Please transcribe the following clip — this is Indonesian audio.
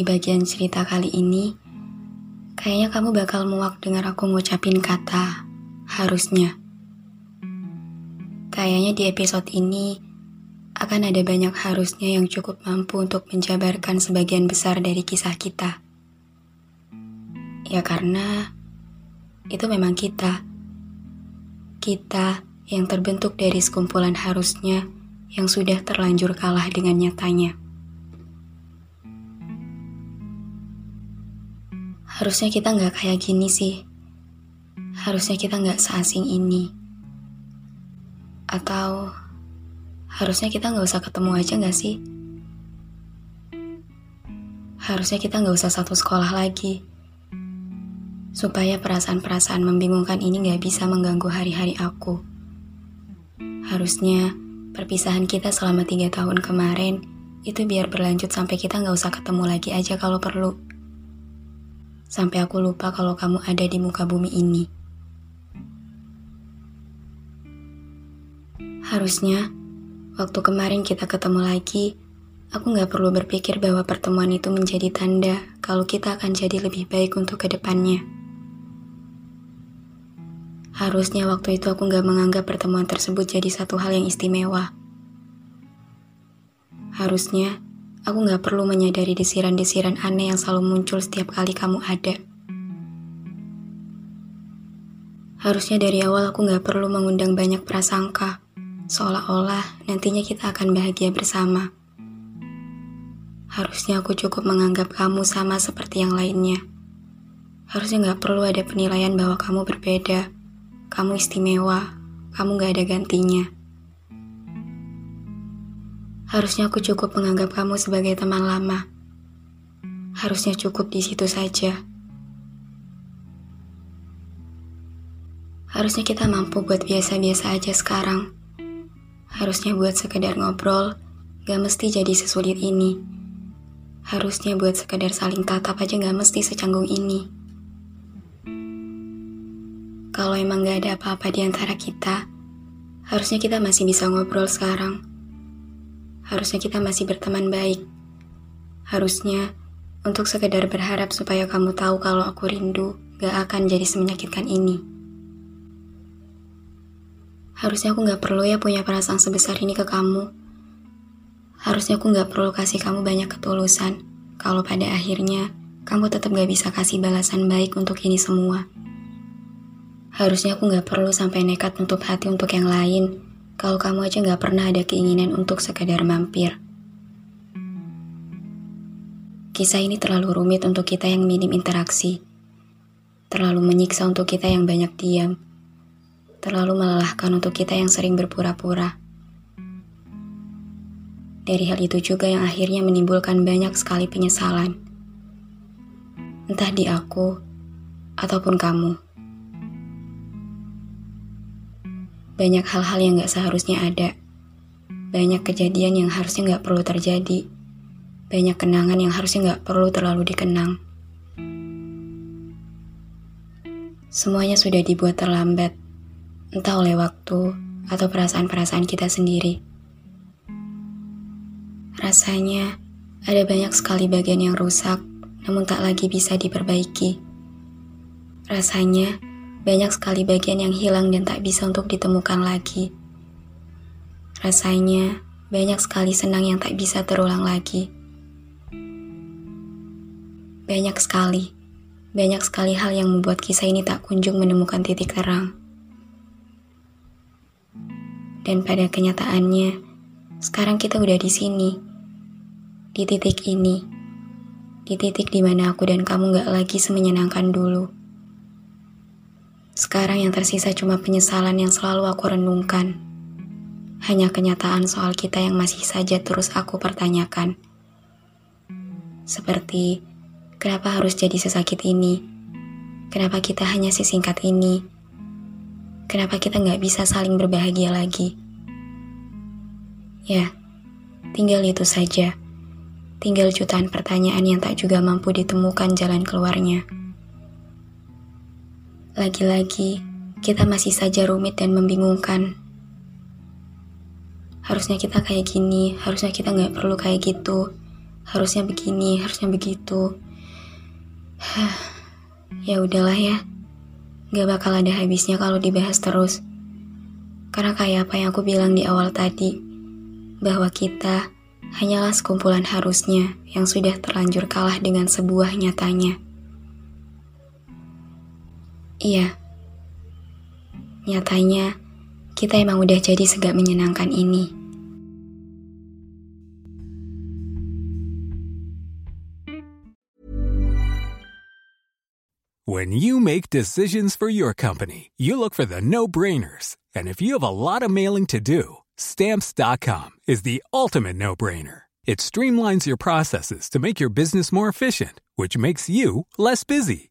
Di bagian cerita kali ini, kayaknya kamu bakal muak dengar aku ngucapin kata harusnya. Kayaknya di episode ini akan ada banyak harusnya yang cukup mampu untuk menjabarkan sebagian besar dari kisah kita. Ya karena itu memang kita. Kita yang terbentuk dari sekumpulan harusnya yang sudah terlanjur kalah dengan nyatanya. Harusnya kita nggak kayak gini sih. Harusnya kita nggak seasing ini. Atau harusnya kita nggak usah ketemu aja nggak sih? Harusnya kita nggak usah satu sekolah lagi. Supaya perasaan-perasaan membingungkan ini nggak bisa mengganggu hari-hari aku. Harusnya perpisahan kita selama tiga tahun kemarin itu biar berlanjut sampai kita nggak usah ketemu lagi aja kalau perlu sampai aku lupa kalau kamu ada di muka bumi ini. Harusnya, waktu kemarin kita ketemu lagi, aku gak perlu berpikir bahwa pertemuan itu menjadi tanda kalau kita akan jadi lebih baik untuk ke depannya. Harusnya waktu itu aku gak menganggap pertemuan tersebut jadi satu hal yang istimewa. Harusnya, Aku gak perlu menyadari desiran-desiran aneh yang selalu muncul setiap kali kamu ada. Harusnya dari awal aku gak perlu mengundang banyak prasangka, seolah-olah nantinya kita akan bahagia bersama. Harusnya aku cukup menganggap kamu sama seperti yang lainnya. Harusnya gak perlu ada penilaian bahwa kamu berbeda, kamu istimewa, kamu gak ada gantinya. Harusnya aku cukup menganggap kamu sebagai teman lama. Harusnya cukup di situ saja. Harusnya kita mampu buat biasa-biasa aja sekarang. Harusnya buat sekedar ngobrol, gak mesti jadi sesulit ini. Harusnya buat sekedar saling tatap aja gak mesti secanggung ini. Kalau emang gak ada apa-apa di antara kita, harusnya kita masih bisa ngobrol sekarang harusnya kita masih berteman baik. Harusnya, untuk sekedar berharap supaya kamu tahu kalau aku rindu gak akan jadi semenyakitkan ini. Harusnya aku gak perlu ya punya perasaan sebesar ini ke kamu. Harusnya aku gak perlu kasih kamu banyak ketulusan, kalau pada akhirnya kamu tetap gak bisa kasih balasan baik untuk ini semua. Harusnya aku gak perlu sampai nekat nutup hati untuk yang lain, kalau kamu aja gak pernah ada keinginan untuk sekadar mampir. Kisah ini terlalu rumit untuk kita yang minim interaksi. Terlalu menyiksa untuk kita yang banyak diam. Terlalu melelahkan untuk kita yang sering berpura-pura. Dari hal itu juga yang akhirnya menimbulkan banyak sekali penyesalan. Entah di aku ataupun kamu. Banyak hal-hal yang gak seharusnya ada. Banyak kejadian yang harusnya gak perlu terjadi. Banyak kenangan yang harusnya gak perlu terlalu dikenang. Semuanya sudah dibuat terlambat, entah oleh waktu atau perasaan-perasaan kita sendiri. Rasanya ada banyak sekali bagian yang rusak, namun tak lagi bisa diperbaiki. Rasanya banyak sekali bagian yang hilang dan tak bisa untuk ditemukan lagi. Rasanya banyak sekali senang yang tak bisa terulang lagi. Banyak sekali, banyak sekali hal yang membuat kisah ini tak kunjung menemukan titik terang. Dan pada kenyataannya, sekarang kita udah di sini, di titik ini, di titik di mana aku dan kamu gak lagi semenyenangkan dulu. Sekarang yang tersisa cuma penyesalan yang selalu aku renungkan hanya kenyataan soal kita yang masih saja terus aku pertanyakan. Seperti, kenapa harus jadi sesakit ini? Kenapa kita hanya sesingkat ini? Kenapa kita nggak bisa saling berbahagia lagi? Ya, tinggal itu saja. Tinggal jutaan pertanyaan yang tak juga mampu ditemukan jalan keluarnya. Lagi-lagi, kita masih saja rumit dan membingungkan. Harusnya kita kayak gini harusnya kita nggak perlu kayak gitu. Harusnya begini harusnya begitu. Ya udahlah ya. Nggak bakal ada habisnya kalau dibahas terus. Karena kayak apa yang aku bilang di awal tadi bahwa kita hanyalah sekumpulan harusnya yang sudah terlanjur kalah dengan sebuah nyatanya iya nyatanya kita emang udah jadi segak menyenangkan ini. When you make decisions for your company, you look for the no-brainers. And if you have a lot of mailing to do, stamps.com is the ultimate no-brainer. It streamlines your processes to make your business more efficient, which makes you less busy.